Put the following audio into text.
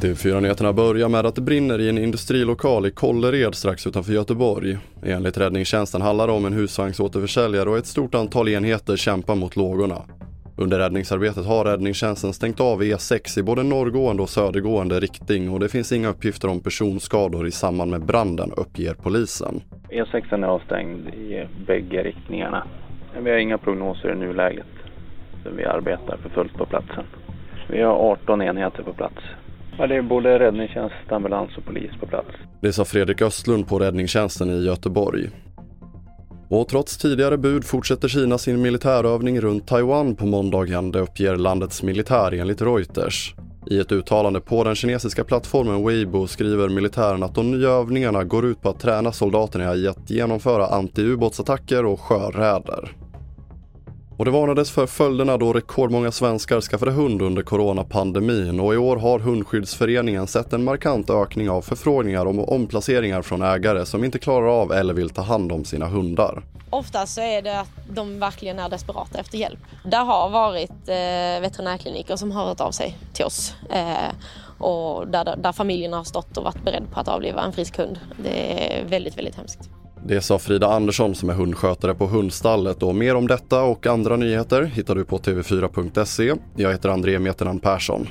TV4-nyheterna börjar med att det brinner i en industrilokal i Kållered strax utanför Göteborg. Enligt räddningstjänsten handlar det om en husvagnsåterförsäljare och ett stort antal enheter kämpar mot lågorna. Under räddningsarbetet har räddningstjänsten stängt av E6 i både norrgående och södergående riktning och det finns inga uppgifter om personskador i samband med branden, uppger polisen. E6 är avstängd i bägge riktningarna. Vi har inga prognoser i nuläget. Vi arbetar för fullt på platsen. Vi har 18 enheter på plats. Ja, det är både räddningstjänst, ambulans och polis på plats. Det sa Fredrik Östlund på räddningstjänsten i Göteborg. Och trots tidigare bud fortsätter Kina sin militärövning runt Taiwan på måndagen, det uppger landets militär enligt Reuters. I ett uttalande på den kinesiska plattformen Weibo skriver militären att de nya övningarna går ut på att träna soldaterna i att genomföra antiubåtsattacker och sjöräder. Och det varnades för följderna då rekordmånga svenskar skaffade hund under coronapandemin och i år har Hundskyddsföreningen sett en markant ökning av förfrågningar om omplaceringar från ägare som inte klarar av eller vill ta hand om sina hundar. Oftast så är det att de verkligen är desperata efter hjälp. Det har varit eh, veterinärkliniker som har hört av sig till oss eh, och där, där familjerna har stått och varit beredda på att avliva en frisk hund. Det är väldigt, väldigt hemskt. Det sa Frida Andersson som är hundskötare på Hundstallet och mer om detta och andra nyheter hittar du på tv4.se. Jag heter André Meternan Persson.